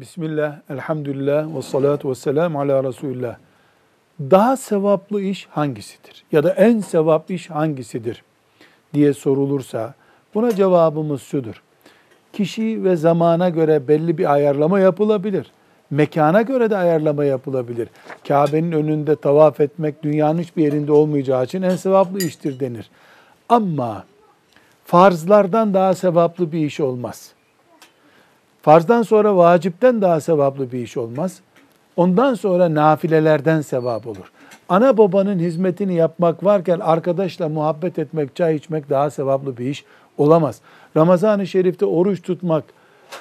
Bismillah, elhamdülillah ve salatu ve selamu ala Resulullah. Daha sevaplı iş hangisidir? Ya da en sevaplı iş hangisidir? diye sorulursa buna cevabımız şudur. Kişi ve zamana göre belli bir ayarlama yapılabilir. Mekana göre de ayarlama yapılabilir. Kabe'nin önünde tavaf etmek dünyanın hiçbir yerinde olmayacağı için en sevaplı iştir denir. Ama farzlardan daha sevaplı bir iş olmaz. Farzdan sonra vacipten daha sevaplı bir iş olmaz. Ondan sonra nafilelerden sevap olur. Ana babanın hizmetini yapmak varken arkadaşla muhabbet etmek, çay içmek daha sevaplı bir iş olamaz. Ramazan-ı Şerif'te oruç tutmak,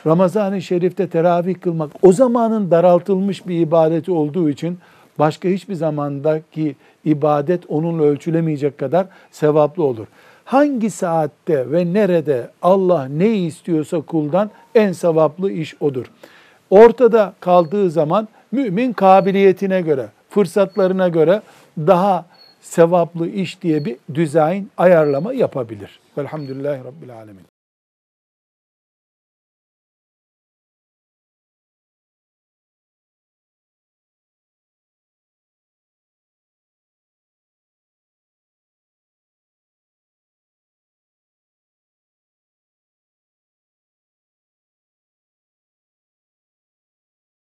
Ramazan-ı Şerif'te teravih kılmak o zamanın daraltılmış bir ibadeti olduğu için başka hiçbir zamandaki ibadet onunla ölçülemeyecek kadar sevaplı olur. Hangi saatte ve nerede Allah ne istiyorsa kuldan en sevaplı iş odur. Ortada kaldığı zaman mümin kabiliyetine göre, fırsatlarına göre daha sevaplı iş diye bir düzen ayarlama yapabilir. Velhamdülillahi Rabbil Alemin.